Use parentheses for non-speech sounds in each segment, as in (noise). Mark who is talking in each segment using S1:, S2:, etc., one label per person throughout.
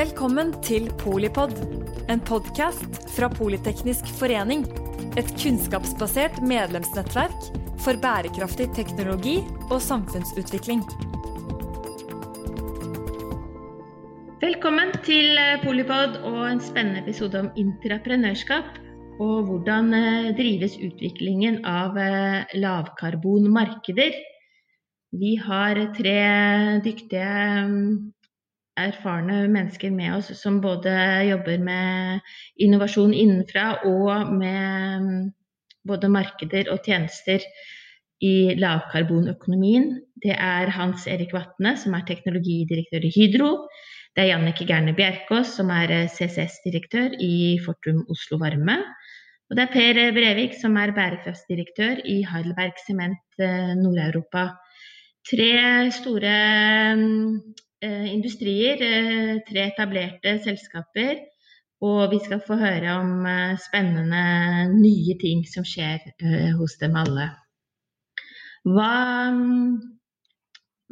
S1: Velkommen til Polipod, en podkast fra Politeknisk forening. Et kunnskapsbasert medlemsnettverk for bærekraftig teknologi og samfunnsutvikling.
S2: Velkommen til Polipod og en spennende episode om intraprenørskap. Og hvordan eh, drives utviklingen av eh, lavkarbonmarkeder. Vi har tre dyktige erfarne mennesker med oss som både jobber med innovasjon innenfra og med mm, både markeder og tjenester i lavkarbonøkonomien. Det er Hans Erik Vatne, som er teknologidirektør i Hydro. Det er Jannike Gerne Bjerkås, som er eh, CCS-direktør i Fortum Oslo Varme. Og det er Per Brevik, som er bærekraftsdirektør i Heidelberg Sement eh, Nord-Europa. Tre store mm, industrier, eh, tre etablerte selskaper. Og vi skal få høre om eh, spennende nye ting som skjer hos dem alle. Hva,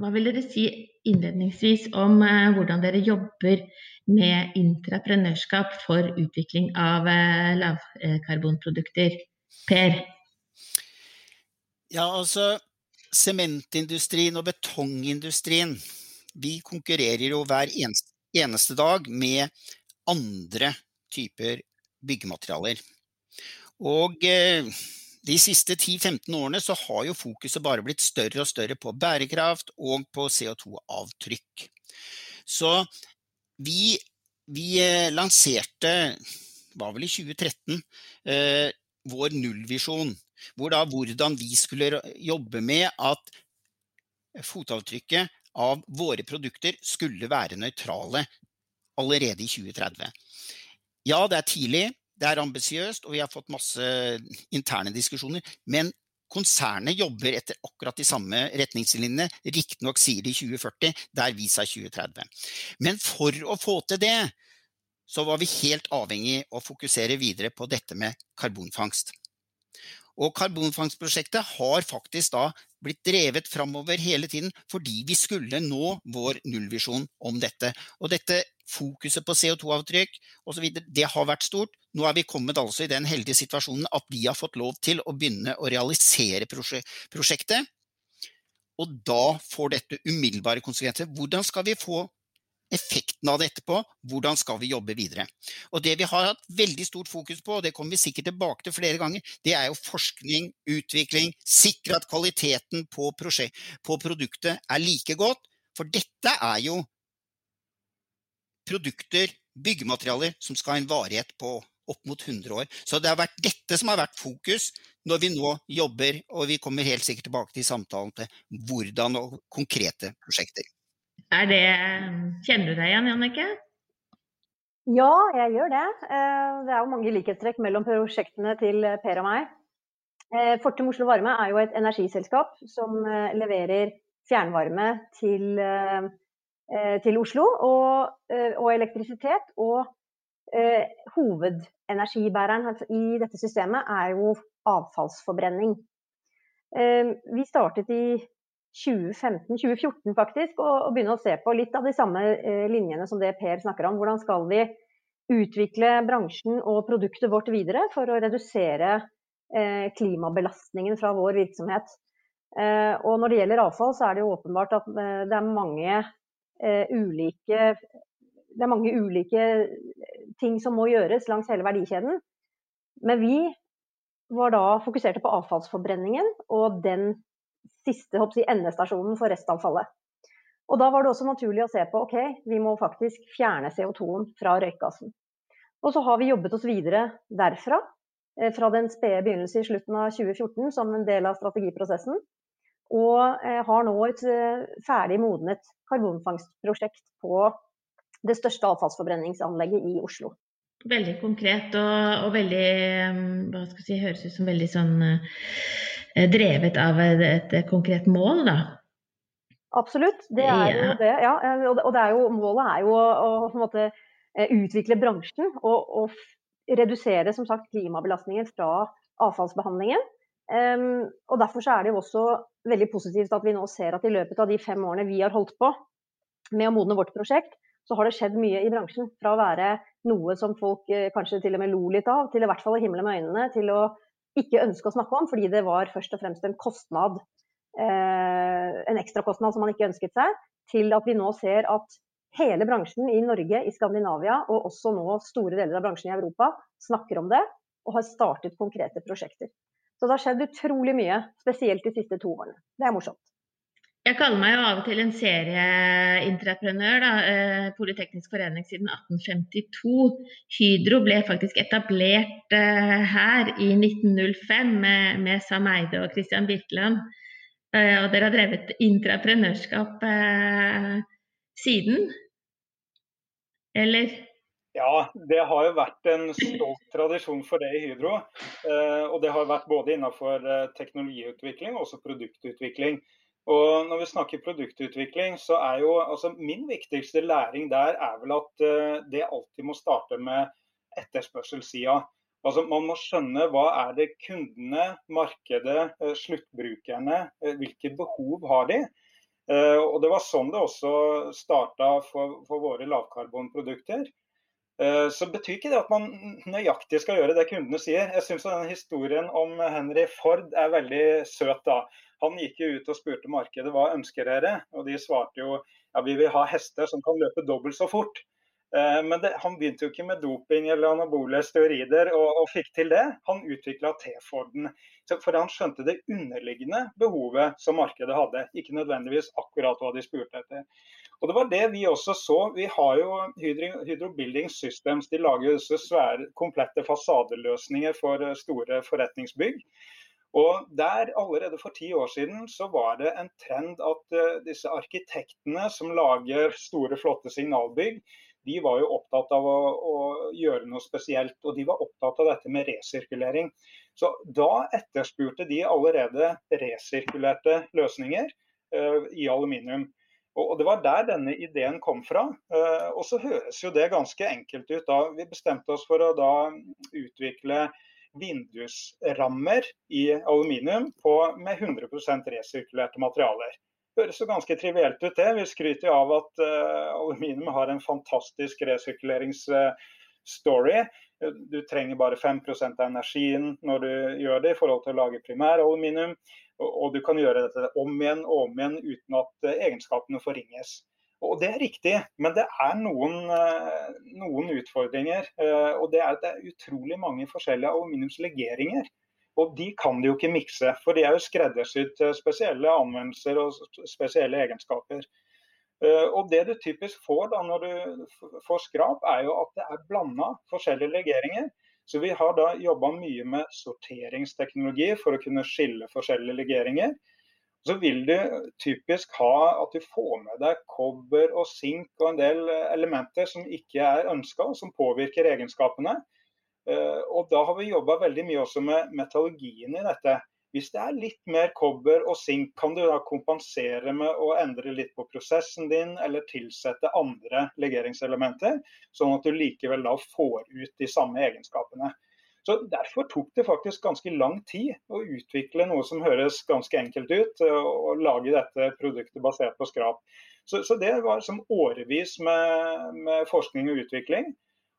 S2: hva vil dere si innledningsvis om hvordan dere jobber med intraprenørskap for utvikling av lavkarbonprodukter? Per?
S3: Ja, altså Sementindustrien og betongindustrien vi konkurrerer jo hver eneste, dag med andre typer byggematerialer. Og eh, de siste 10-15 årene så har jo fokuset bare blitt større og større på bærekraft og på CO2-avtrykk. Så vi, vi eh, lanserte, var vel i 2013, eh, vår nullvisjon. Hvor da hvordan vi skulle jobbe med at fotavtrykket av våre produkter skulle være nøytrale allerede i 2030. Ja, det er tidlig, det er ambisiøst, og vi har fått masse interne diskusjoner. Men konsernet jobber etter akkurat de samme retningslinjene. Riktignok sier de 2040, der vi sa 2030. Men for å få til det, så var vi helt avhengig av å fokusere videre på dette med karbonfangst. Og karbonfangstprosjektet har faktisk da blitt drevet framover hele tiden fordi vi skulle nå vår nullvisjon om dette. Og dette fokuset på CO2-avtrykk osv., det har vært stort. Nå er vi kommet altså i den heldige situasjonen at vi har fått lov til å begynne å realisere prosjektet. Og da får dette umiddelbare konsekvenser. Hvordan skal vi få effekten av dette på, hvordan skal vi jobbe videre. Og Det vi har hatt veldig stort fokus på, og det kommer vi sikkert tilbake til flere ganger, det er jo forskning, utvikling, sikre at kvaliteten på, på produktet er like godt. For dette er jo produkter, byggematerialer, som skal ha en varighet på opp mot 100 år. Så det har vært dette som har vært fokus når vi nå jobber, og vi kommer helt sikkert tilbake til samtalen til hvordan og konkrete prosjekter.
S2: Er det Kjenner du deg igjen, Jannicke?
S4: Ja, jeg gjør det. Eh, det er jo mange likhetstrekk mellom prosjektene til Per og meg. Eh, Fortum Oslo Varme er jo et energiselskap som eh, leverer fjernvarme til, til Oslo og, og, elektrisitet. Og hovedenergibæreren i dette systemet er jo avfallsforbrenning. Vi startet i 2015-2014 faktisk, og, og, begynne å se på litt av de samme eh, linjene som det Per snakker om. Hvordan skal vi utvikle bransjen og produktet vårt videre for å redusere eh, klimabelastningen fra vår virksomhet. Eh, og når det gjelder avfall, så er det jo åpenbart at eh, det er mange eh, ulike det er mange ulike ting som må gjøres langs hele verdikjeden. Men vi var da fokuserte på avfallsforbrenningen og den siste hoppsi, endestasjonen for restavfallet. Og Da var det også naturlig å se på ok, vi må faktisk fjerne CO2-en fra røykgassen. Og så har vi jobbet oss videre derfra, eh, fra den spede begynnelse i slutten av 2014 som en del av strategiprosessen. Og eh, har nå et eh, ferdig modnet karbonfangstprosjekt på det største avfallsforbrenningsanlegget i Oslo.
S2: Veldig konkret og, og veldig hva skal jeg si, høres ut som veldig sånn drevet av et, konkret mål, da?
S4: Absolutt, det er jo det. Ja. Og det er jo, målet er jo å, måte, eh, utvikle bransjen og, og, redusere som sagt, klimabelastningen fra avfallsbehandlingen. Um, og Derfor er det jo også veldig positivt at vi nå ser at i løpet av de fem årene vi har holdt på med å modne vårt prosjekt, så har det skjedd mye i bransjen. Fra å være noe som folk eh, kanskje til og med lo litt av, til i hvert fall å himle med øynene, til å ikke ønske å snakke om, fordi det var først og fremst en kostnad, eh, en ekstrakostnad som man ikke ønsket seg, til at vi nå ser at hele bransjen i Norge, i Skandinavia og også nå store deler av bransjen i Europa snakker om det og har startet konkrete prosjekter. Så det har skjedd utrolig mye, spesielt de siste to årene. Det er morsomt.
S2: Jeg kaller meg jo av og til en serieentreprenør. eh, Politeknisk forening siden 1852. Hydro ble faktisk etablert eh, her i 1905 med, Sam Eide og Christian Birkeland. Eh, og dere har drevet intraprenørskap eh, siden? Eller?
S5: Ja, det har jo vært en stolt tradisjon for det i Hydro. Og det har vært både innenfor teknologiutvikling og også produktutvikling. Og når vi snakker produktutvikling, så er jo altså min viktigste læring der er vel at uh, det alltid må starte med etterspørselssida. Altså Man må skjønne hva er det kundene, markedet, uh, sluttbrukerne, uh, hvilke behov har de? og Det var sånn det også starta for, for våre lavkarbonprodukter. Så betyr ikke det at man nøyaktig skal gjøre det kundene sier. Jeg syns historien om Henry Ford er veldig søt. da. Han gikk jo ut og spurte markedet hva ønsker dere, og de svarte jo ja, vi vil ha hester som kan løpe dobbelt så fort. Eh, men det, han begynte jo ikke med doping eller anabole steroider og, og fikk til det. Han utvikla T-Forden. For han skjønte det underliggende behovet som markedet hadde, ikke nødvendigvis akkurat hva de spurte etter. Og Det var det vi også så. Vi har jo Hydro, Building Systems. De lager jo disse svære, komplette fasadeløsninger for eh, store forretningsbygg. Og der Allerede for ti år siden så var det en trend at uh, disse arkitektene som lager store, flotte signalbygg, de var jo opptatt av å, å, gjøre noe spesielt. Og de var opptatt av dette med resirkulering. Så da etterspurte de allerede resirkulerte løsninger uh, i aluminium. Og Det var der denne ideen kom fra. Uh, og så høres jo det ganske enkelt ut. da Vi bestemte oss for å da utvikle vindusrammer i aluminium på, med 100% resirkulerte materialer. Det Høres jo ganske trivielt ut det. Vi skryter av at uh, aluminium har en fantastisk resirkuleringsstory. Du trenger bare 5 av energien når du gjør det i forhold til å lage primæraluminium. Og, og du kan gjøre dette om igjen og om igjen uten at uh, egenskapene forringes. Og Det er riktig, men det er noen, eh, noen utfordringer. Eh, og det er, det er, utrolig mange forskjellige aluminiumslegeringer. Og de kan de jo ikke mikse, for de er jo skreddersydd til spesielle anvendelser og spesielle egenskaper. Eh, og Det du typisk får da når du får skrap, er jo at det er blanda forskjellige legeringer. Så vi har da jobba mye med sorteringsteknologi for å kunne skille forskjellige legeringer. Så vil du typisk ha at du får med deg kobber og sink og en del elementer som ikke er ønska, og som påvirker egenskapene. Eh, og Da har vi jobba veldig mye også med metallurgien i dette. Hvis det er litt mer kobber og sink, kan du da kompensere med å endre litt på prosessen din, eller tilsette andre legeringselementer, sånn at du likevel da får ut de samme egenskapene. Så Derfor tok det faktisk ganske lang tid å utvikle noe som høres ganske enkelt ut, og lage dette produktet basert på skrap. Så, så det var som årevis med, med, forskning og utvikling.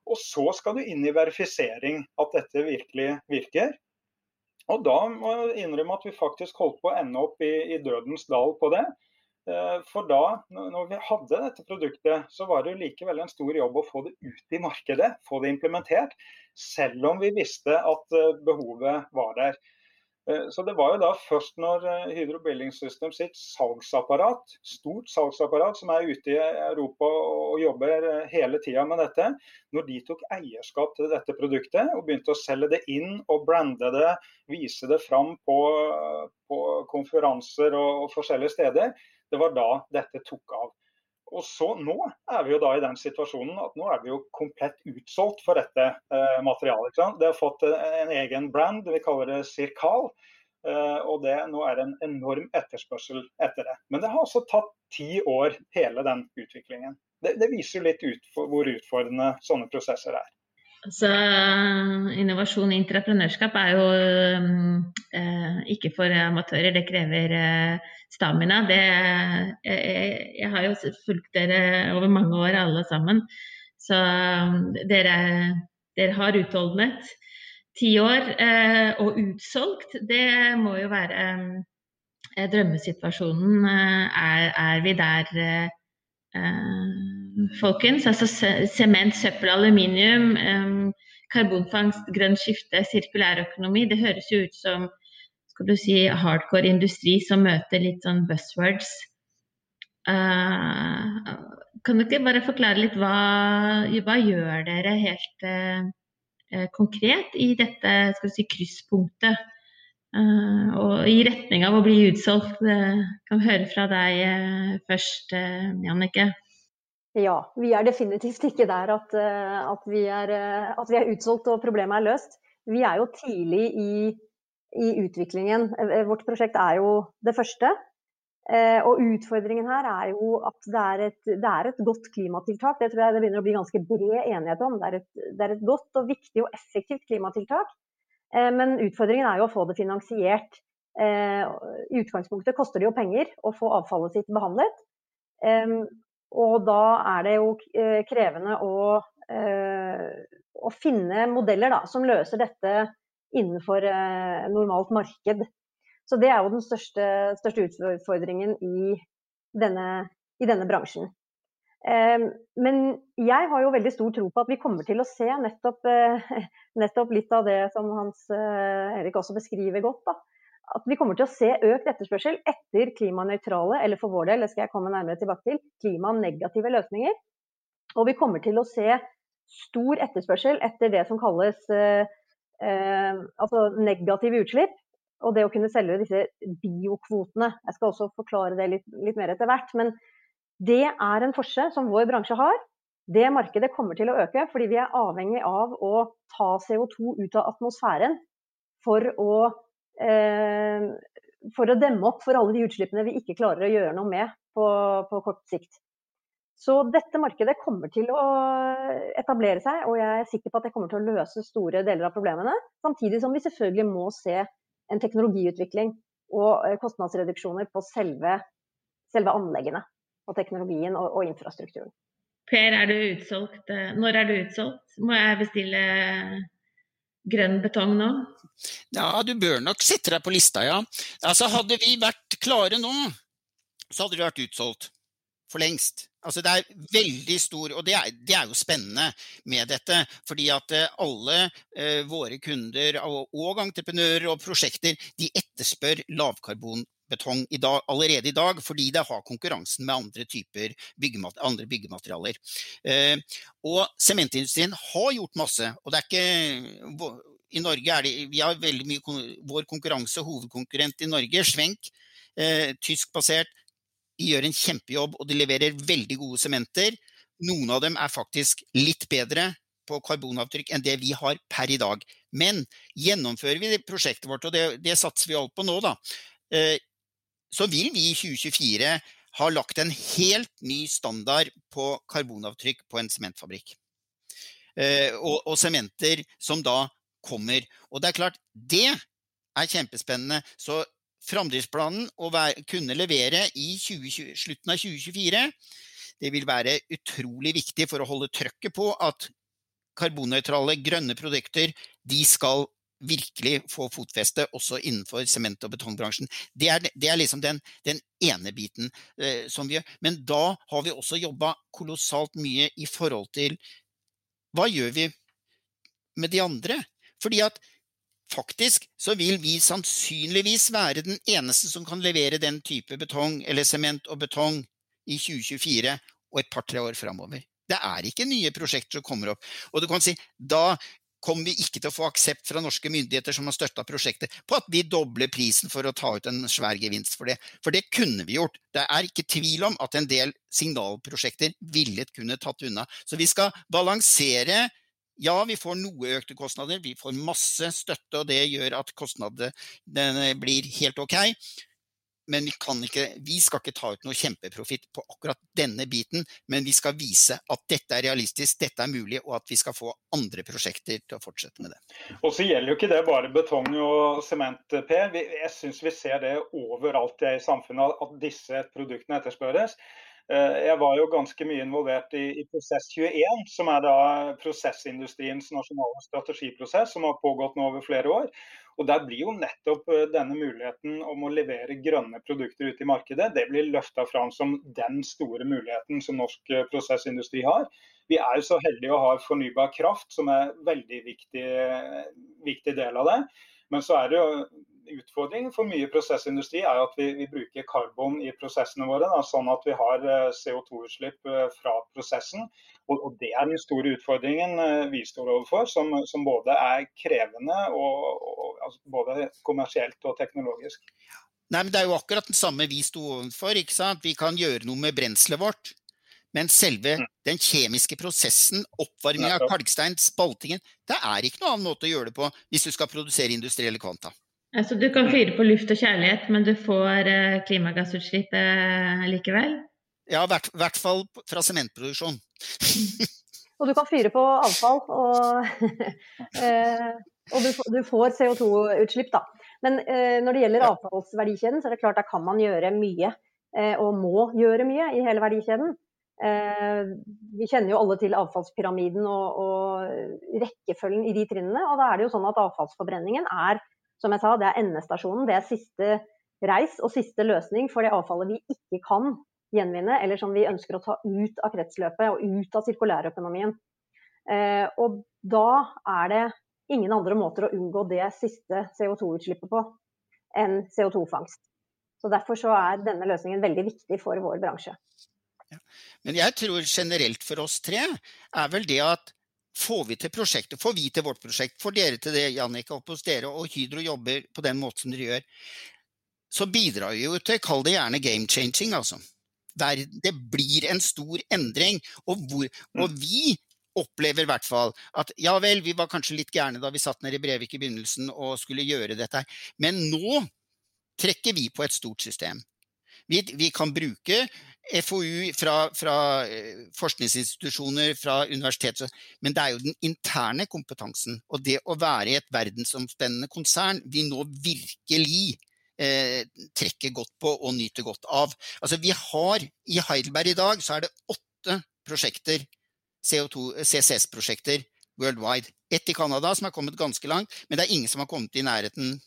S5: Og så skal du inn i verifisering, at dette virkelig virker. Og da må jeg innrømme at vi faktisk holdt på å ende opp i, i dødens dal på det. Eh, for da, når vi hadde dette produktet, så var det likevel en stor jobb å få det ut i markedet, få det implementert. Selv om vi visste at eh, behovet var der. Eh, så det var jo da først når Hydro Building System sitt salgsapparat, stort salgsapparat som er ute i Europa og jobber hele tida med dette, når de tok eierskap til dette produktet og begynte å selge det inn og brande det, vise det fram på, på konferanser og, og forskjellige steder, det var da dette tok av. Og så Nå er vi jo da i den situasjonen at nå er vi jo komplett utsolgt for dette eh, materialet. Det har fått eh, en egen brand, vi kaller det Sirkal. Eh, og det, nå er det en enorm etterspørsel etter det. Men det har også tatt ti år, hele den utviklingen. Det, det viser litt ut hvor utfordrende sånne prosesser er.
S2: Så innovasjon i entreprenørskap er jo eh, ikke for amatører. Det krever eh, stamina. Det, jeg, jeg, har jo fulgt dere over mange år alle sammen. Så um, dere, dere har utholdenhet. Ti år eh, og utsolgt, det må jo være eh, drømmesituasjonen. Eh, er, er, vi der, eh, folkens? Altså sement, søppel, aluminium. Eh, karbonfangst, grønt skifte, sirkulærøkonomi. Det høres jo ut som skal du si, hardcore industri som møter litt sånn buzzwords. Uh, kan du ikke bare forklare litt hva, hva gjør dere helt uh, konkret i dette skal du si, krysspunktet? Uh, og i retning av å bli utsolgt. kan vi høre fra deg først, Jannike.
S4: Ja, vi er definitivt ikke der at, at, vi er, at, vi er, utsolgt og problemet er løst. Vi er jo tidlig i, i, utviklingen. Eh, vårt prosjekt er jo det første. Og utfordringen her er jo at det er et, det er et godt klimatiltak. Det tror jeg det begynner å bli ganske bred enighet om. Det er, et, det er et godt og viktig og effektivt klimatiltak. Men utfordringen er jo å få det finansiert. I utgangspunktet koster det jo penger å få avfallet sitt behandlet. Og da er det jo eh, krevende å, eh, å finne modeller da, som løser dette innenfor eh, normalt marked. Så det er jo den største, største utfordringen i denne, i denne bransjen. Men jeg har jo veldig stor tro på at vi kommer til å se nettopp, (laughs) nettopp litt av det som Hans Erik også beskriver godt. Da at vi kommer til å se økt etterspørsel etter klimanøytrale, eller for vår del, det skal jeg komme nærmere tilbake til, klimanegative løsninger. Og vi kommer til å se stor etterspørsel etter det som kalles eh, eh, altså negative utslipp. Og det å kunne selge disse biokvotene. Jeg skal også forklare det litt, litt mer etter hvert. Men det er en forse som vår bransje har. Det markedet kommer til å øke fordi vi er avhengig av å ta CO2 ut av atmosfæren for å Eh, for å demme opp for alle de utslippene vi ikke klarer å gjøre noe med på, på kort sikt. Så dette markedet kommer til å etablere seg, og jeg er sikker på at det kommer til å løse store deler av problemene. Samtidig som vi selvfølgelig må se en teknologiutvikling og eh, kostnadsreduksjoner på selve, selve anleggene og teknologien og, og, infrastrukturen.
S2: Per, er du utsolgt? Når er du utsolgt? Må jeg bestille grønn betong nå?
S3: Ja, du bør nok sette deg på lista, ja. Altså, hadde vi vært klare nå, så hadde vi vært utsolgt. For lengst. Altså det er veldig stor, og det er, det er, jo spennende med dette. Fordi at eh, alle eh, våre kunder og, og entreprenører og prosjekter de etterspør lavkarbonbetong i dag, allerede i dag, fordi det har konkurransen med andre typer byggemat andre byggematerialer. Eh, og sementindustrien har gjort masse. og det er ikke i Norge er det, vi har veldig mye, Vår konkurranse, hovedkonkurrent i Norge, Schwenk, eh, tyskbasert, de gjør en kjempejobb og de leverer veldig gode sementer. Noen av dem er faktisk litt bedre på karbonavtrykk enn det vi har per i dag. Men gjennomfører vi prosjektet vårt, og det, det satser vi alt på nå, da, eh, så vil vi i 2024 ha lagt en helt ny standard på karbonavtrykk på en sementfabrikk. Eh, og sementer som da kommer. Og det er klart, det er kjempespennende. Så framdriftsplanen være, kunne levere i 20, slutten av 2024, det vil være utrolig viktig for å holde trøkket på at karbonnøytrale grønne produkter de skal virkelig få fotfeste også innenfor sement- og betongbransjen. Det er, det er liksom den, den, ene biten eh, som vi gjør. Men da har vi også jobba kolossalt mye i forhold til hva gjør vi med de andre? Fordi at faktisk så vil vi sannsynligvis være den eneste som kan levere den type betong eller sement og betong i 2024 og et par-tre år framover. Det er ikke nye prosjekter som kommer opp. Og du kan si, Da kommer vi ikke til å få aksept fra norske myndigheter som har støtta prosjektet, på at vi dobler prisen for å ta ut en svær gevinst for det. For det kunne vi gjort. Det er ikke tvil om at en del signalprosjekter ville kunne tatt unna. Så vi skal balansere. Ja, vi får noe økte kostnader, vi får masse støtte, og det gjør at kostnadene blir helt ok. men vi, ikke, vi, skal ikke ta ut noe kjempeprofitt på akkurat denne biten. Men vi skal vise at dette er realistisk, dette er mulig, og at vi skal få andre prosjekter til å fortsette med det.
S5: Og så gjelder jo ikke det bare betong og sement, Per. Jeg syns vi ser det overalt i samfunnet at disse produktene etterspørres. Eh, jeg var jo ganske mye involvert i, i Prosess 21, som er da prosessindustriens nasjonale strategiprosess, som har pågått nå over flere år. Og Der blir jo nettopp eh, denne muligheten om å levere grønne produkter ut i markedet, det blir løfta fram som den store muligheten som norsk eh, prosessindustri har. Vi er jo så heldige å ha fornybar kraft, som er en veldig viktig, viktig del av det. Men så er det jo utfordringen for mye prosessindustri er at vi, vi bruker karbon i prosessene våre, da, sånn at vi har eh, CO2-utslipp eh, fra prosessen. Og, og, Det er den store utfordringen eh, vi står overfor, som, som både er krevende og, og altså både kommersielt og teknologisk.
S3: Nei, men Det er jo akkurat den samme vi sto overfor. ikke sant? Vi kan gjøre noe med brenselet vårt. Men selve mm. den kjemiske prosessen, oppvarming av kalkstein, spaltingen, det er ikke noen annen måte å gjøre det på hvis du skal produsere industrielle kvanta.
S2: Altså, du kan fyre på luft og kjærlighet, men du får eh, klimagassutslipp eh, likevel?
S3: Ja, i hvert, hvert, fall fra sementproduksjon. (laughs)
S4: og du kan fyre på avfall, og, (laughs) eh, og du, du, får CO2-utslipp, da. Men eh, når det gjelder avfallsverdikjeden, så er det klart der kan man gjøre mye. Eh, og må gjøre mye i hele verdikjeden. Eh, vi kjenner jo alle til avfallspyramiden og, og rekkefølgen i de trinnene. Og da er det jo sånn at avfallsforbrenningen er som jeg sa, det er endestasjonen. Det er siste reis og siste løsning for det avfallet vi ikke kan gjenvinne, eller som vi ønsker å ta ut av kretsløpet og ut av sirkulærøkonomien. Eh, og da er det ingen andre måter å unngå det siste CO2-utslippet på enn CO2-fangst. Så Derfor så er denne løsningen veldig viktig for vår bransje.
S3: Ja. Men jeg tror generelt for oss tre er vel det at Får vi til prosjektet, får vi til vårt prosjekt, får dere til det, Jannika, oppe hos dere, og Hydro jobber på den måten som dere gjør, så bidrar vi jo til, kall det gjerne game changing, altså. Der det blir en stor endring. Og, hvor, og mm. vi opplever i hvert fall at ja vel, vi var kanskje litt gærne da vi satt nede i Brevik i begynnelsen og skulle gjøre dette, men nå trekker vi på et stort system. Vi, vi kan bruke FoU fra, fra, eh, forskningsinstitusjoner, fra universiteter, men det er jo den interne kompetansen. Og det å være i et verdensomspennende konsern vi nå virkelig eh, trekker godt på og nyter godt av. Altså vi har I Heidelberg i dag så er det åtte prosjekter, CCS-prosjekter worldwide. Ett i Canada som er kommet ganske langt, men det er ingen som har kommet i nærheten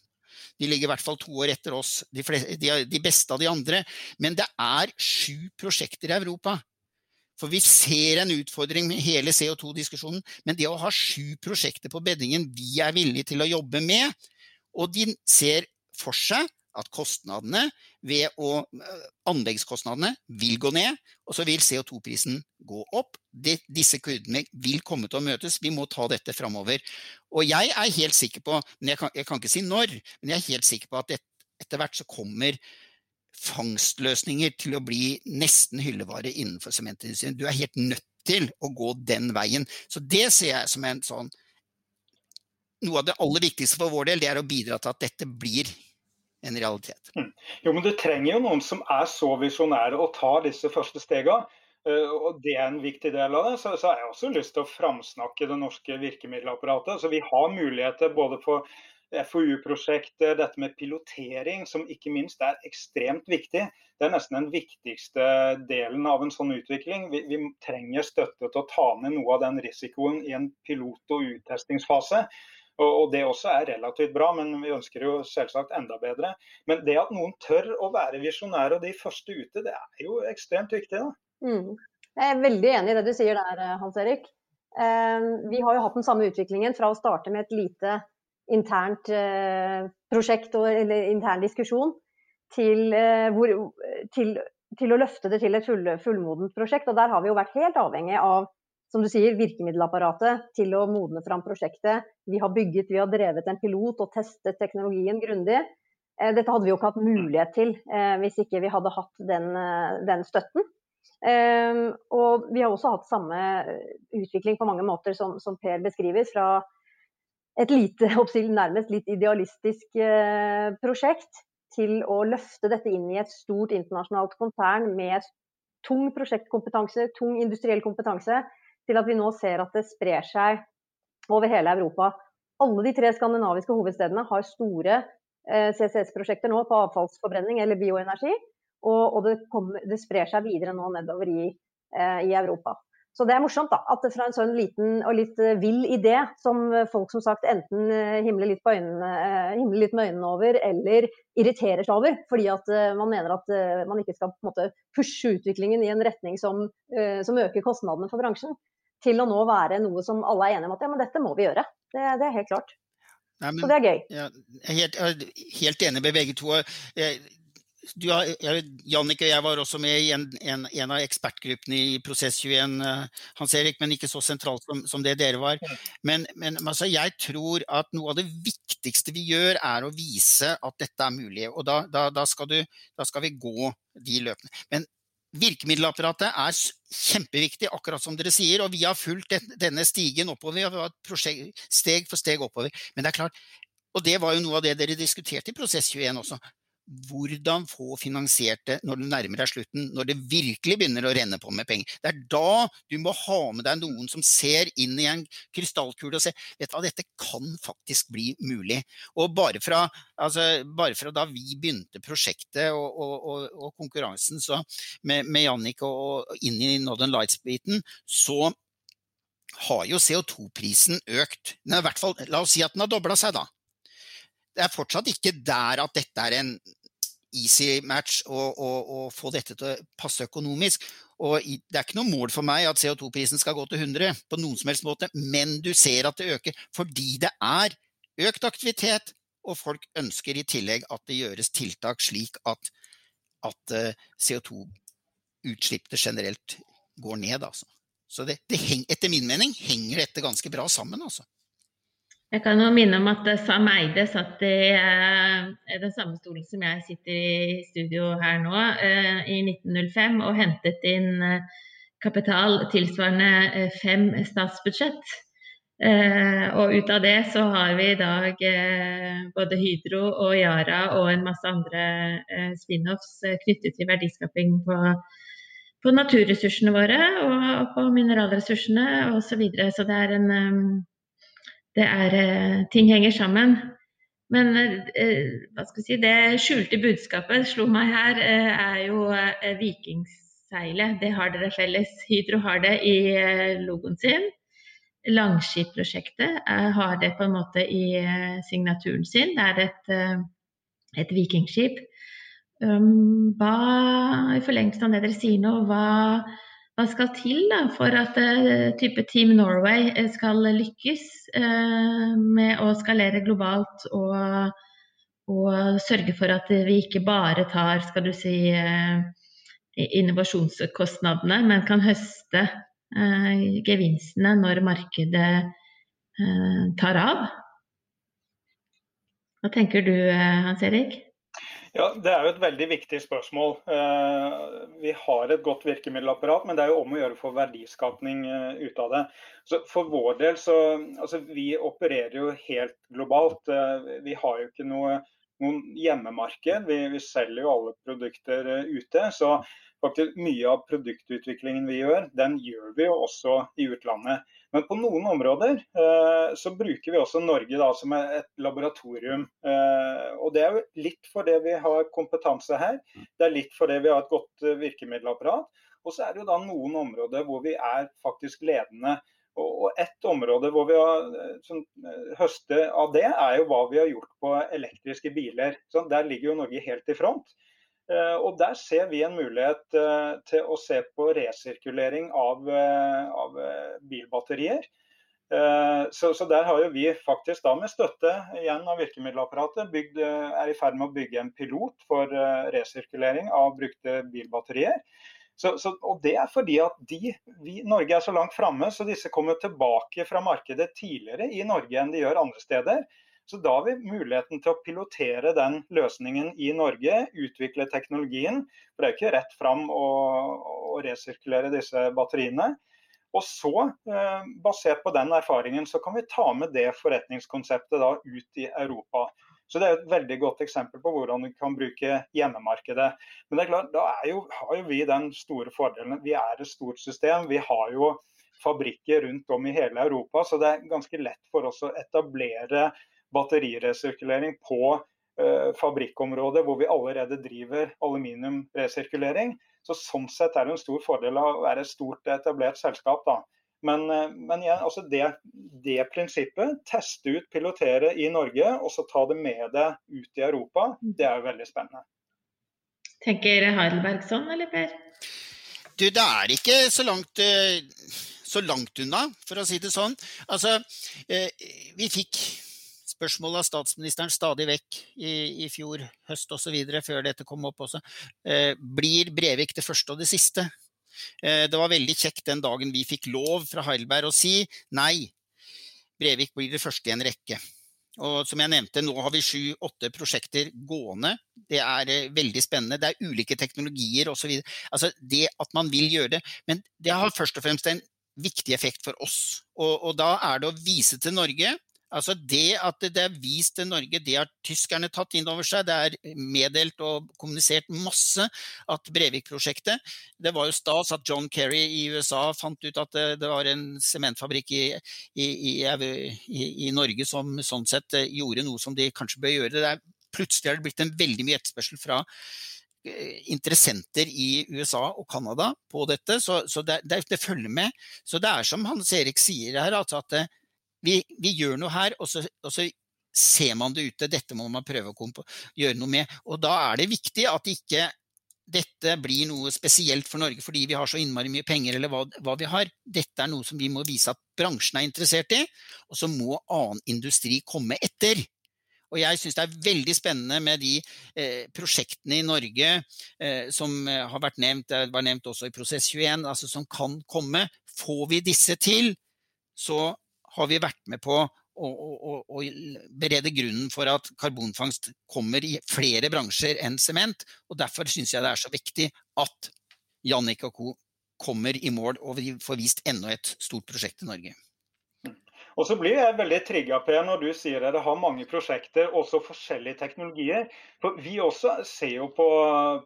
S3: de ligger i hvert fall to år etter oss, de, fleste, de, de beste av de andre. Men det er sju prosjekter i Europa. For vi ser en utfordring med hele CO2-diskusjonen. Men det å ha sju prosjekter på beddingen vi er villige til å jobbe med, og de ser for seg at kostnadene ved å, eh, anleggskostnadene vil gå ned, og så vil CO2-prisen gå opp. De, disse kurdene vil komme til å møtes. Vi må ta dette framover. Og jeg er helt sikker på, men jeg kan, jeg kan, ikke si når, men jeg er helt sikker på at et, etter hvert så kommer fangstløsninger til å bli nesten hyllevare innenfor sementindustrien. Du er helt nødt til å gå den veien. Så det ser jeg som en sånn Noe av det aller viktigste for vår del, det er å bidra til at dette blir en realitet. Mm.
S5: Jo, men Du trenger jo noen som er så visjonære og tar disse første stegene. Uh, og Det er en viktig del av det. Så, så har jeg også lyst til å framsnakke det norske virkemiddelapparatet. Så Vi har muligheter både for FoU-prosjekter, dette med pilotering, som ikke minst er ekstremt viktig. Det er nesten den viktigste delen av en sånn utvikling. Vi, vi trenger støtte til å ta ned noe av den risikoen i en pilot- og uttestingsfase. Og det også er relativt bra, men vi ønsker jo selvsagt enda bedre. Men det at noen tør å være visjonære og de første ute, det er jo ekstremt viktig.
S4: Mm. Jeg er veldig enig i det du sier der, Hans Erik. Ehm, vi har jo hatt den samme utviklingen fra å starte med et lite internt eh, prosjekt eller intern diskusjon, til, eh, hvor, til, til å løfte det til et full, fullmodent prosjekt. Og der har vi jo vært helt avhengig av som du sier, virkemiddelapparatet til å modne fram prosjektet. Vi har bygget, vi har drevet en pilot og testet teknologien grundig. Eh, dette hadde vi jo ikke hatt mulighet til eh, hvis ikke vi hadde hatt den, eh, den støtten. Og vi har også hatt samme utvikling på mange måter som, som Per beskriver. Fra et lite, nærmest litt idealistisk prosjekt til å løfte dette inn i et stort internasjonalt konsern med tung prosjektkompetanse, tung industriell kompetanse, til at vi nå ser at det sprer seg over hele Europa. Alle de tre skandinaviske hovedstedene har store eh, CCS-prosjekter nå på avfallsforbrenning eller bioenergi. Og, det, kommer, det, sprer seg videre nå nedover i, eh, i Europa. Så det er morsomt da, at det fra en sånn liten og litt eh, vill idé, som folk som sagt enten eh, himler litt, øynene, eh, himler litt med øynene over, eller irriterer seg over, fordi at man mener at man ikke skal på en måte, pushe utviklingen i en retning som, som, øker kostnadene for bransjen, til å nå være noe som alle er enige om at ja, men dette må vi gjøre. Det, det er helt klart. Nei, men, så det er gøy.
S3: Ja, helt, helt enig med begge to. Jeg, du, Jannik og jeg var også med i en, en, en av ekspertgruppene i Prosess21, eh, Hans Erik, men ikke så sentralt som, som det dere var. Men, men altså, jeg tror at noe av det viktigste vi gjør, er å vise at dette er mulig. Og da, da, da, skal, du, da skal, vi gå de løpene. Men virkemiddelapparatet er kjempeviktig, akkurat som dere sier. Og vi har fulgt denne stigen oppover. Vi har prosjekt, steg for steg oppover. Men det er klart, og det var jo noe av det dere diskuterte i Prosess21 også hvordan få finansiert det når du nærmer deg slutten, når det virkelig begynner å renne på med penger. Det er da du må ha med deg noen som ser inn i en krystallkule og ser vet du hva, dette kan faktisk bli mulig. Og bare fra, altså, bare fra da vi begynte prosjektet og, og, og, og konkurransen med, med Jannik og, inn i Northern Lights-biten, så har jo CO2-prisen økt. Fall, la oss si at den har dobla seg, da det er fortsatt ikke der at dette er en easy match å få dette til å passe økonomisk. Og Det er ikke noe mål for meg at CO2-prisen skal gå til 100 på noen som helst måte, men du ser at det øker fordi det er økt aktivitet, og folk ønsker i tillegg at det gjøres tiltak slik at, at eh, CO2-utslippene generelt går ned. Altså. Så det, det heng, etter min mening henger dette ganske bra sammen. Altså.
S2: Jeg kan jo minne om at Sam Eide satt i eh, den samme stolen som jeg sitter i studio her nå, eh, i 1905 og hentet inn eh, kapital tilsvarende fem statsbudsjett. Og ut av det så har vi i dag både Hydro og Yara og en masse andre spin-offs knyttet til verdiskaping på, på naturressursene våre og på mineralressursene osv. Så, videre. så det er en det er eh, Ting henger sammen. Men eh, hva skal vi si, det skjulte budskapet slo meg her, eh, er jo Vikingseilet. Det har dere felles. Hydro har det i logoen sin. Langskipprosjektet har det på en måte i signaturen sin. Det er et, et vikingskip. Um, hva, I forlengelsen av det dere sier nå, hva hva skal til da, for at uh, type Team Norway eh, skal lykkes uh, med å skalere globalt og, og, sørge for at vi ikke bare tar skal du si, innovasjonskostnadene, men kan høste gevinstene når markedet tar av? Hva tenker du Hans Erik?
S5: Ja, Det er jo et veldig viktig spørsmål. Eh, vi har et godt virkemiddelapparat, men det er jo om å gjøre få verdiskapning eh, ut av det. Så For vår del så altså Vi opererer jo helt globalt. Eh, vi har jo ikke noe, noen hjemmemarked. Vi, vi, selger jo alle produkter ute. Så faktisk mye av produktutviklingen vi gjør, den gjør vi jo også i utlandet. Men på noen områder eh, så bruker vi også Norge da, som et laboratorium. Eh, og Det er jo litt fordi vi har kompetanse her, det er litt fordi vi har et godt eh, virkemiddelapparat. Og så er det jo da noen områder hvor vi er faktisk ledende. Og, og ett område hvor vi har eh, sånn, eh, høste av det, er jo hva vi har gjort på elektriske biler. Så der ligger jo Norge helt i front. Eh, og Der ser vi en mulighet eh, til å se på resirkulering av, eh, av bilbatterier. Så, så, der har vi faktisk da med støtte igjen av virkemiddelapparatet bygd, er i ferd med å bygge en pilot for resirkulering av brukte bilbatterier. Så, så, og Det er fordi at de, vi, Norge er så langt framme, så disse kommer tilbake fra markedet tidligere i Norge enn de gjør andre steder. Så da har vi muligheten til å pilotere den løsningen i Norge, utvikle teknologien. For det er ikke rett fram å, å resirkulere disse batteriene. Og så, eh, basert på den erfaringen, så kan vi ta med det forretningskonseptet da ut i Europa. Så Det er et veldig godt eksempel på hvordan vi kan bruke hjemmemarkedet. Men det er klart, da er jo, har jo vi den store fordelen. Vi er et stort system. Vi har jo fabrikker rundt om i hele Europa, så det er ganske lett for oss å etablere batteriresirkulering på uh, fabrikkområdet hvor vi allerede driver aluminiumresirkulering. Så Sånn sett er det en stor fordel av å være et stort etablert selskap. da. Men, eh, men igjen, altså det, det, prinsippet, teste ut, pilotere i Norge og så ta det med deg ut i Europa, det er jo veldig spennende.
S2: Tenker Heidelberg sånn, eller Per?
S3: Du, det er ikke så langt, eh, så langt unna, for å si det sånn. Altså, eh, vi fikk spørsmål av statsministeren stadig vekk i, i fjor høst osv., før dette kom opp også. Blir Brevik det første og det siste? Eh, det var veldig kjekt den dagen vi fikk lov fra Heidelberg å si nei. Brevik blir det første i en rekke. Og som jeg nevnte, nå har vi sju-åtte prosjekter gående. Det er eh, veldig spennende. Det er ulike teknologier osv. Altså det at man vil gjøre det. Men det har først og fremst en viktig effekt for oss. Og, og da er det å vise til Norge Altså Det at det er vist til Norge, det har tyskerne tatt inn over seg. Det er meddelt og kommunisert masse at Brevik-prosjektet Det var jo stas at John Kerry i USA fant ut at det, det var en sementfabrikk i, i, i, i, Norge som sånn sett eh, gjorde noe som de kanskje bør gjøre. Det er, plutselig har det blitt en veldig mye etterspørsel fra eh, interessenter i USA og Canada på dette, så, så det, det, det, følger med. Så det er som Hans Erik sier her, altså at eh, vi, vi gjør noe her, og så, og så, ser man det ute. Dette må man prøve å gjøre noe med. Og da er det viktig at ikke dette blir noe spesielt for Norge fordi vi har så innmari mye penger, eller hva, hva, vi har. Dette er noe som vi må vise at bransjen er interessert i, og så må annen industri komme etter. Og jeg syns det er veldig spennende med de eh, prosjektene i Norge eh, som eh, har vært nevnt, det var nevnt også i Prosess 21, altså som kan komme. Får vi disse til, så har vi vært med på å, å, å, berede grunnen for at karbonfangst kommer i flere bransjer enn sement. og Derfor syns jeg det er så viktig at Jannik og co. kommer i mål og vi får vist enda et stort prosjekt i Norge.
S5: Og så blir jeg veldig trigga når du sier at dere har mange prosjekter, også forskjellige teknologier. For Vi også ser jo på,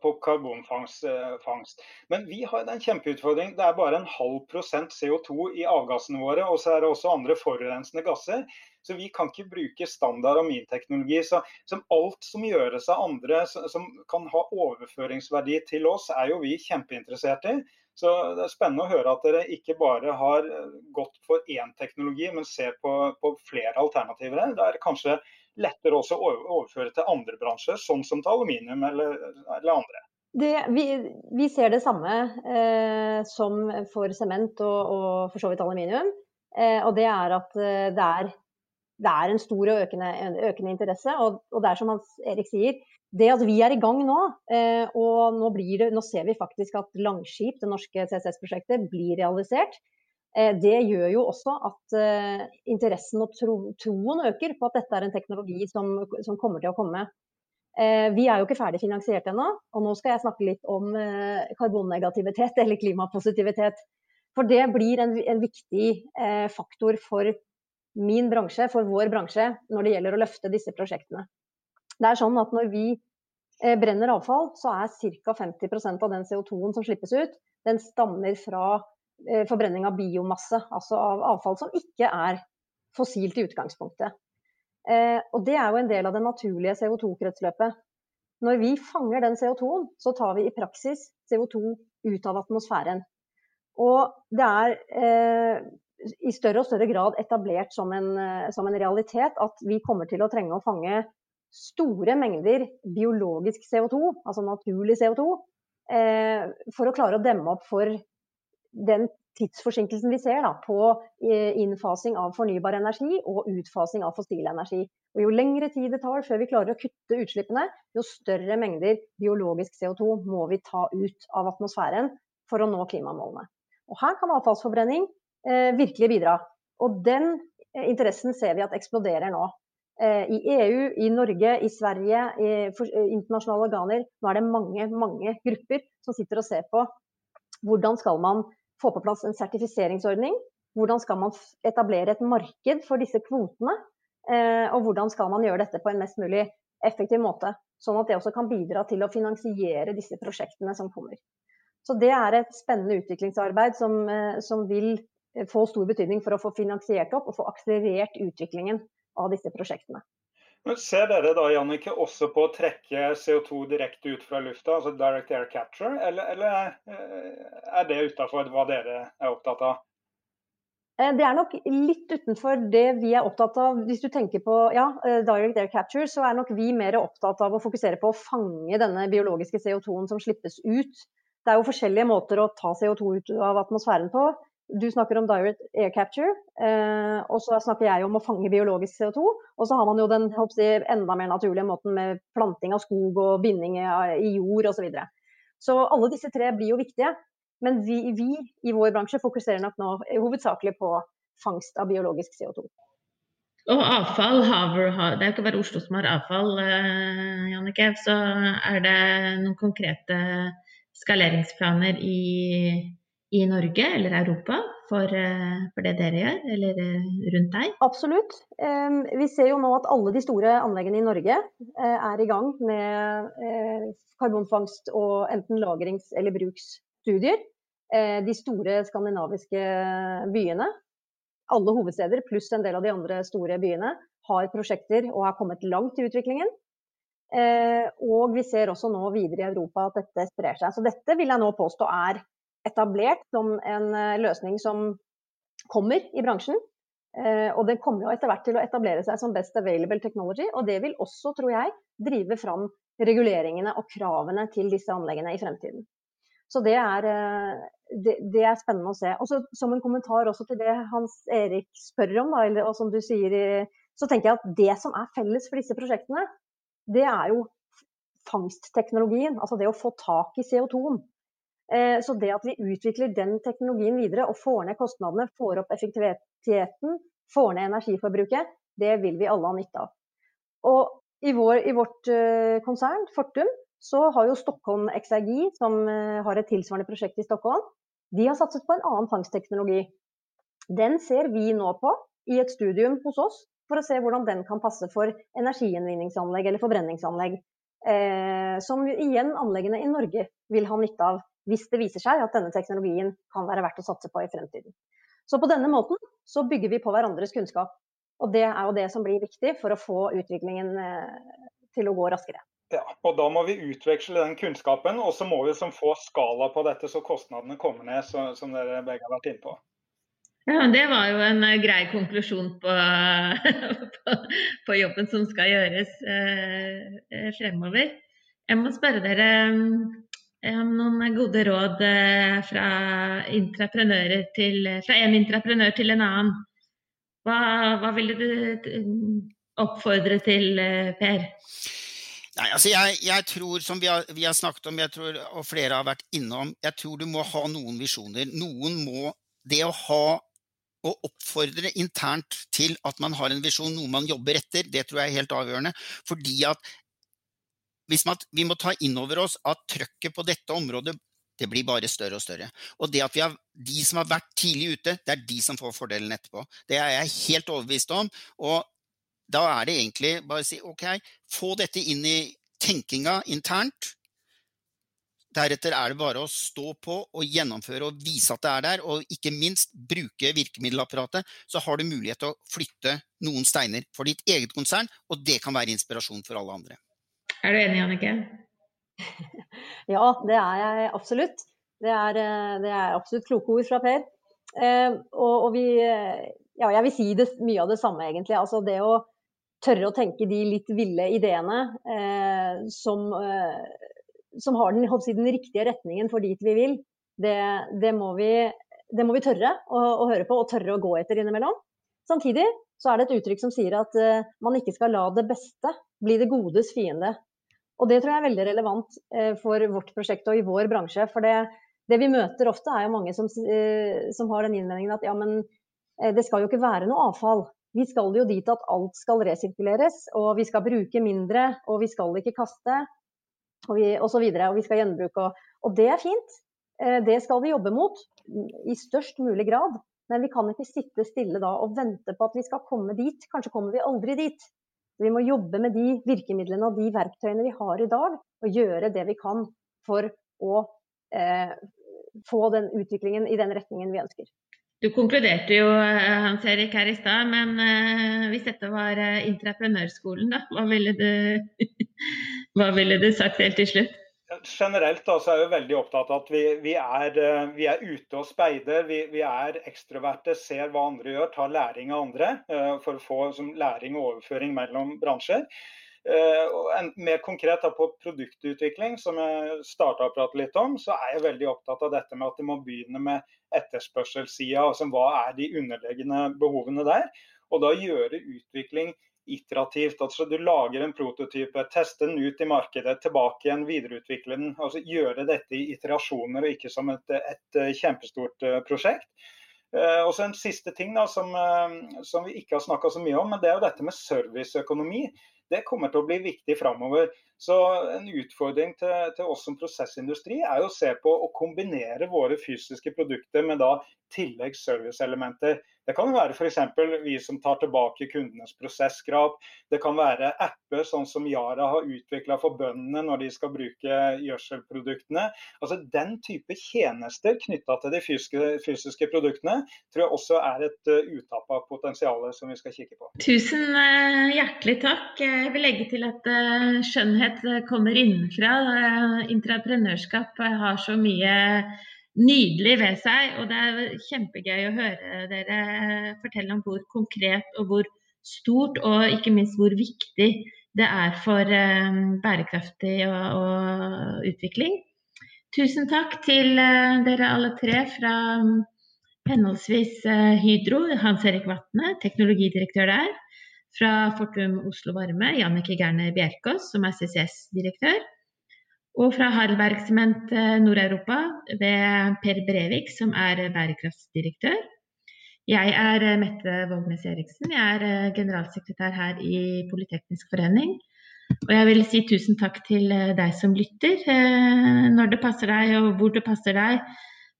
S5: på karbonfangst. Eh, Men vi har en kjempeutfordring. Det er bare en halv prosent CO2 i avgassene våre. Og så er det også andre forurensende gasser. Så vi kan ikke bruke standard aminteknologi. Så, som alt som gjøres av andre som kan ha overføringsverdi til oss, er jo vi kjempeinteressert i. Så det er spennende å høre at dere ikke bare har gått for én teknologi, men ser på, på flere alternativer. Det er kanskje lettere også å overføre til andre bransjer, sånn som til aluminium eller, eller andre.
S4: Det, vi, vi, ser det samme eh, som for sement og, og, for så vidt aluminium. Eh, og det er at eh, det er, det er en stor og økende, økende interesse. Og, og, det er som Hans Erik sier, det at vi er i gang nå, eh, og nå, det, nå ser vi faktisk at Langskip, det norske CCS-prosjektet, blir realisert. Eh, det gjør jo også at eh, interessen og tro, troen øker på at dette er en teknologi som, som, kommer til å komme. Vi er jo ikke ferdig finansiert ennå, og nå skal jeg snakke litt om karbonnegativitet eller klimapositivitet. For det blir en, en viktig faktor for min bransje, for vår bransje, når det gjelder å løfte disse prosjektene. Det er sånn at når vi eh, brenner avfall, så er ca. 50% av den CO2-en som slippes ut, den stammer fra eh, forbrenning av biomasse, altså av avfall som ikke er fossilt i utgangspunktet. Eh, og det er jo en del av det naturlige CO2-kretsløpet. Når vi fanger den CO2-en, så tar vi i praksis CO2 ut av atmosfæren. Og det er i større og større grad etablert som en, som en, realitet at vi kommer til å trenge å fange store mengder biologisk CO2, altså naturlig CO2, eh, for å klare å demme opp for den tidsforsinkelsen vi ser da, på eh, innfasing av fornybar energi og utfasing av fossil energi. Og jo lengre tid det tar før vi klarer å kutte utslippene, jo større mengder biologisk CO2 må vi ta ut av atmosfæren for å nå klimamålene. Og Her kan avfallsforbrenning eh, virkelig bidra. Og den eh, interessen ser vi at eksploderer nå. Eh, i EU, i Norge, i Sverige, i eh, internasjonale organer. Nå er det mange, mange grupper som sitter og ser på hvordan skal man få på plass en sertifiseringsordning. Hvordan skal man etablere et marked for disse kvotene. Eh, og hvordan skal man gjøre dette på en mest mulig effektiv måte. Sånn at det også kan bidra til å finansiere disse prosjektene som kommer. Så det er et spennende utviklingsarbeid som, som vil få stor betydning for å få finansiert opp og få akselerert utviklingen av disse prosjektene.
S5: Men Ser dere da Jannike, også på å trekke CO2 direkte ut fra lufta, altså direct air capture, eller, eller er det utafor hva dere er opptatt av?
S4: Eh, det er nok litt utenfor det vi er opptatt av. Hvis du tenker på ja, eh, direct air capture, så er nok vi mer opptatt av å fokusere på å fange denne biologiske CO2-en som slippes ut. Det er jo forskjellige måter å ta CO2 ut av atmosfæren på. Du snakker om direct air capture, eh, og så snakker jeg om å fange biologisk CO2. Og så har man jo den jeg, enda mer naturlige måten med planting av skog og binding i jord osv. Så, videre. så alle disse tre blir jo viktige. Men vi, vi, i vår bransje fokuserer nok nå hovedsakelig på fangst av biologisk CO2.
S2: Og avfall har, Det er jo ikke bare Oslo som har avfall, eh, Jannicke. Så er det noen konkrete skaleringsplaner i, i Norge eller Europa for, uh, for, det dere gjør, eller uh, rundt deg?
S4: Absolutt. Vi ser jo nå at alle de store anleggene i Norge er i gang med karbonfangst og enten lagrings- eller bruksstudier. Eh, de store skandinaviske byene, alle hovedsteder pluss en del av de andre store byene, har prosjekter og har kommet langt i utviklingen. Eh, og vi ser også nå videre i Europa at dette sprer seg. Så dette vil jeg nå påstå er etablert som en eh, løsning som kommer i bransjen. Og det kommer jo etter hvert til å etablere seg som best available technology. Og det vil også, tror jeg, drive fram reguleringene og kravene til disse anleggene i fremtiden. Så det er, eh, det, det er spennende å se. Og Som en kommentar også til det Hans Erik spør om, da, og som du sier, så tenker jeg at det som er felles for disse prosjektene, det er jo fangstteknologien. Altså det å få tak i CO2-en. Eh, så det at vi utvikler den teknologien videre og får ned kostnadene, får opp effektiviteten, får ned energiforbruket, det vil vi alle ha nytte av. Og i, vår, i vårt uh, konsern, Fortum, så har jo Stockholm Exergi, som eh, har et tilsvarende prosjekt i Stockholm, de har satset på en annen fangstteknologi. Den ser vi nå på i et studium hos oss, for å se hvordan den kan passe for energigjenvinningsanlegg eller forbrenningsanlegg. Eh, som igjen anleggene i Norge vil ha nytte av, hvis det viser seg at denne teknologien kan være verdt å satse på i fremtiden. Så på denne måten så bygger vi på hverandres kunnskap. Og det er jo det som blir viktig for å få utviklingen eh, til å gå raskere.
S5: Ja, og Da må vi utveksle den kunnskapen, og så må vi som få skala på dette, så kostnadene kommer ned, så, som dere begge har vært inne på.
S2: Ja, Det var jo en uh, grei konklusjon på, (laughs) på, på, jobben som skal gjøres eh, fremover. Jeg må spørre dere um, noen gode råd uh, fra, til, fra en entreprenør til en annen. Hva, hva ville du oppfordre til, Per?
S3: Nei, altså jeg, jeg, tror, som vi har, vi har, snakket om, tror, og flere har vært innom, jeg tror du må ha noen visjoner. Noen må Det å ha og oppfordre internt til at man har en visjon, noe man jobber etter, det tror jeg er helt avgjørende. Fordi at man, vi må ta inn over oss at trøkket på dette området det blir bare større og større. Og det at har, de som har vært tidlig ute, det er de som får fordelen etterpå. Det er jeg helt overbevist om. Og da er det egentlig bare å si OK, få dette inn i tenkinga internt. Deretter er det bare å stå på og gjennomføre og vise at det er der, og ikke minst bruke virkemiddelapparatet. Så har du mulighet til å flytte noen steiner for ditt eget konsern, og det kan være inspirasjon for alle andre.
S2: Er du enig, Annike? (laughs)
S4: Ja, det er jeg absolutt. Det er, eh, det er absolutt kloke ord fra Per. Eh, og, og vi, eh, ja, jeg vil si det, mye av det samme, egentlig. Altså det å tørre å tenke de litt ville ideene eh, som, eh, som, har den, håper, den, riktige retningen for dit vi vil, det, det, må, vi, det må, vi, tørre å, å, høre på og tørre å gå etter innimellom. Samtidig så er det et uttrykk som sier at eh, man ikke skal la det beste bli det godes fiende. Og det tror jeg er veldig relevant eh, for vårt prosjekt og i vår bransje. For det, det vi møter ofte er jo mange som, eh, som har den innvendingen at ja, men eh, det skal jo ikke være noe avfall. Vi skal jo dit at alt skal resirkuleres, og vi skal bruke mindre, og vi skal ikke kaste, og, vi, og så videre, og vi skal gjenbruke. Og, og det er fint. Det skal vi jobbe mot i størst mulig grad. Men vi kan ikke sitte stille da og vente på at vi skal komme dit. Kanskje kommer vi aldri dit. Vi må jobbe med de virkemidlene og de verktøyene vi har i dag, og gjøre det vi kan for å eh, få den utviklingen i den retningen vi ønsker.
S2: Du konkluderte jo eh, Hans Erik her i stad, men eh, hvis dette var eh, entreprenørskolen, da, hva ville, du, (laughs) hva ville du sagt helt til slutt?
S5: Generelt da, er jeg veldig opptatt av at vi, vi, er, vi er, ute og speider. Vi, vi, er ekstroverte, ser hva andre gjør, tar læring av andre uh, for å få som, læring og overføring mellom bransjer. Uh, en, mer konkret da, på produktutvikling, som jeg starta å prate litt om, så er jeg veldig opptatt av dette med at det må begynne med etterspørselssida. Altså, hva er de underliggende behovene der? Og da gjøre utvikling iterativt. Altså Du lager en prototype, tester den ut i markedet, tilbake igjen, videreutvikle den. altså Gjøre dette i iterasjoner og ikke som et, et kjempestort eh, prosjekt. Eh, og så En siste ting da, som, eh, som vi ikke har snakka så mye om, men det er jo dette med serviceøkonomi. Det kommer til å bli viktig framover. Så En utfordring til, til, oss som prosessindustri er jo å se på å kombinere våre fysiske produkter med da tilleggs serviceelementer. Det kan være f.eks. vi som tar tilbake kundenes prosesskrav. Det kan være apper sånn som Yara har utvikla for bøndene når de skal bruke gjødselproduktene. Altså Den type tjenester knytta til de fysiske, fysiske, produktene tror jeg også er et uh, utappa potensial som vi skal kikke på.
S2: Tusen uh, hjertelig takk. Jeg vil legge til at uh, skjønnhet kommer innenfra. Entreprenørskap har så mye nydelig ved seg. Og det er kjempegøy å høre dere fortelle om hvor konkret og hvor stort, og ikke minst hvor viktig det er for um, bærekraftig og, og, utvikling. Tusen takk til uh, dere alle tre fra um, henholdsvis uh, Hydro, Hans Erik Vatne, teknologidirektør der. Fra Fortum Oslo Varme, Jannike Gerne Bjerkås, som er CCS-direktør. Og fra Harbergsement Nord-Europa ved Per Brevik, som er bærekraftsdirektør. Jeg er Mette Vågnes Eriksen. Jeg er eh, generalsekretær her i Politeknisk forening. Og jeg vil si tusen takk til eh, deg som lytter, eh, når det passer deg og hvor det passer deg.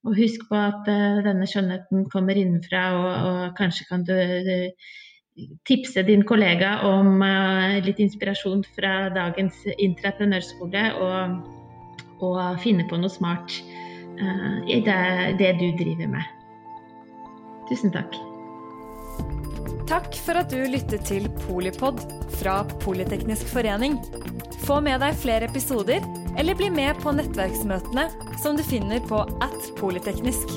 S2: Og husk på at denne skjønnheten kommer innenfra, og, og kanskje kan du tipse din kollega om uh, litt inspirasjon fra dagens intraprenørskole, og, og finne på noe smart uh, i det, det du driver med. Tusen takk.
S1: Takk for at du lyttet til Polipod fra Politeknisk forening. Få med deg flere episoder, eller bli med på nettverksmøtene som du finner på at polyteknisk.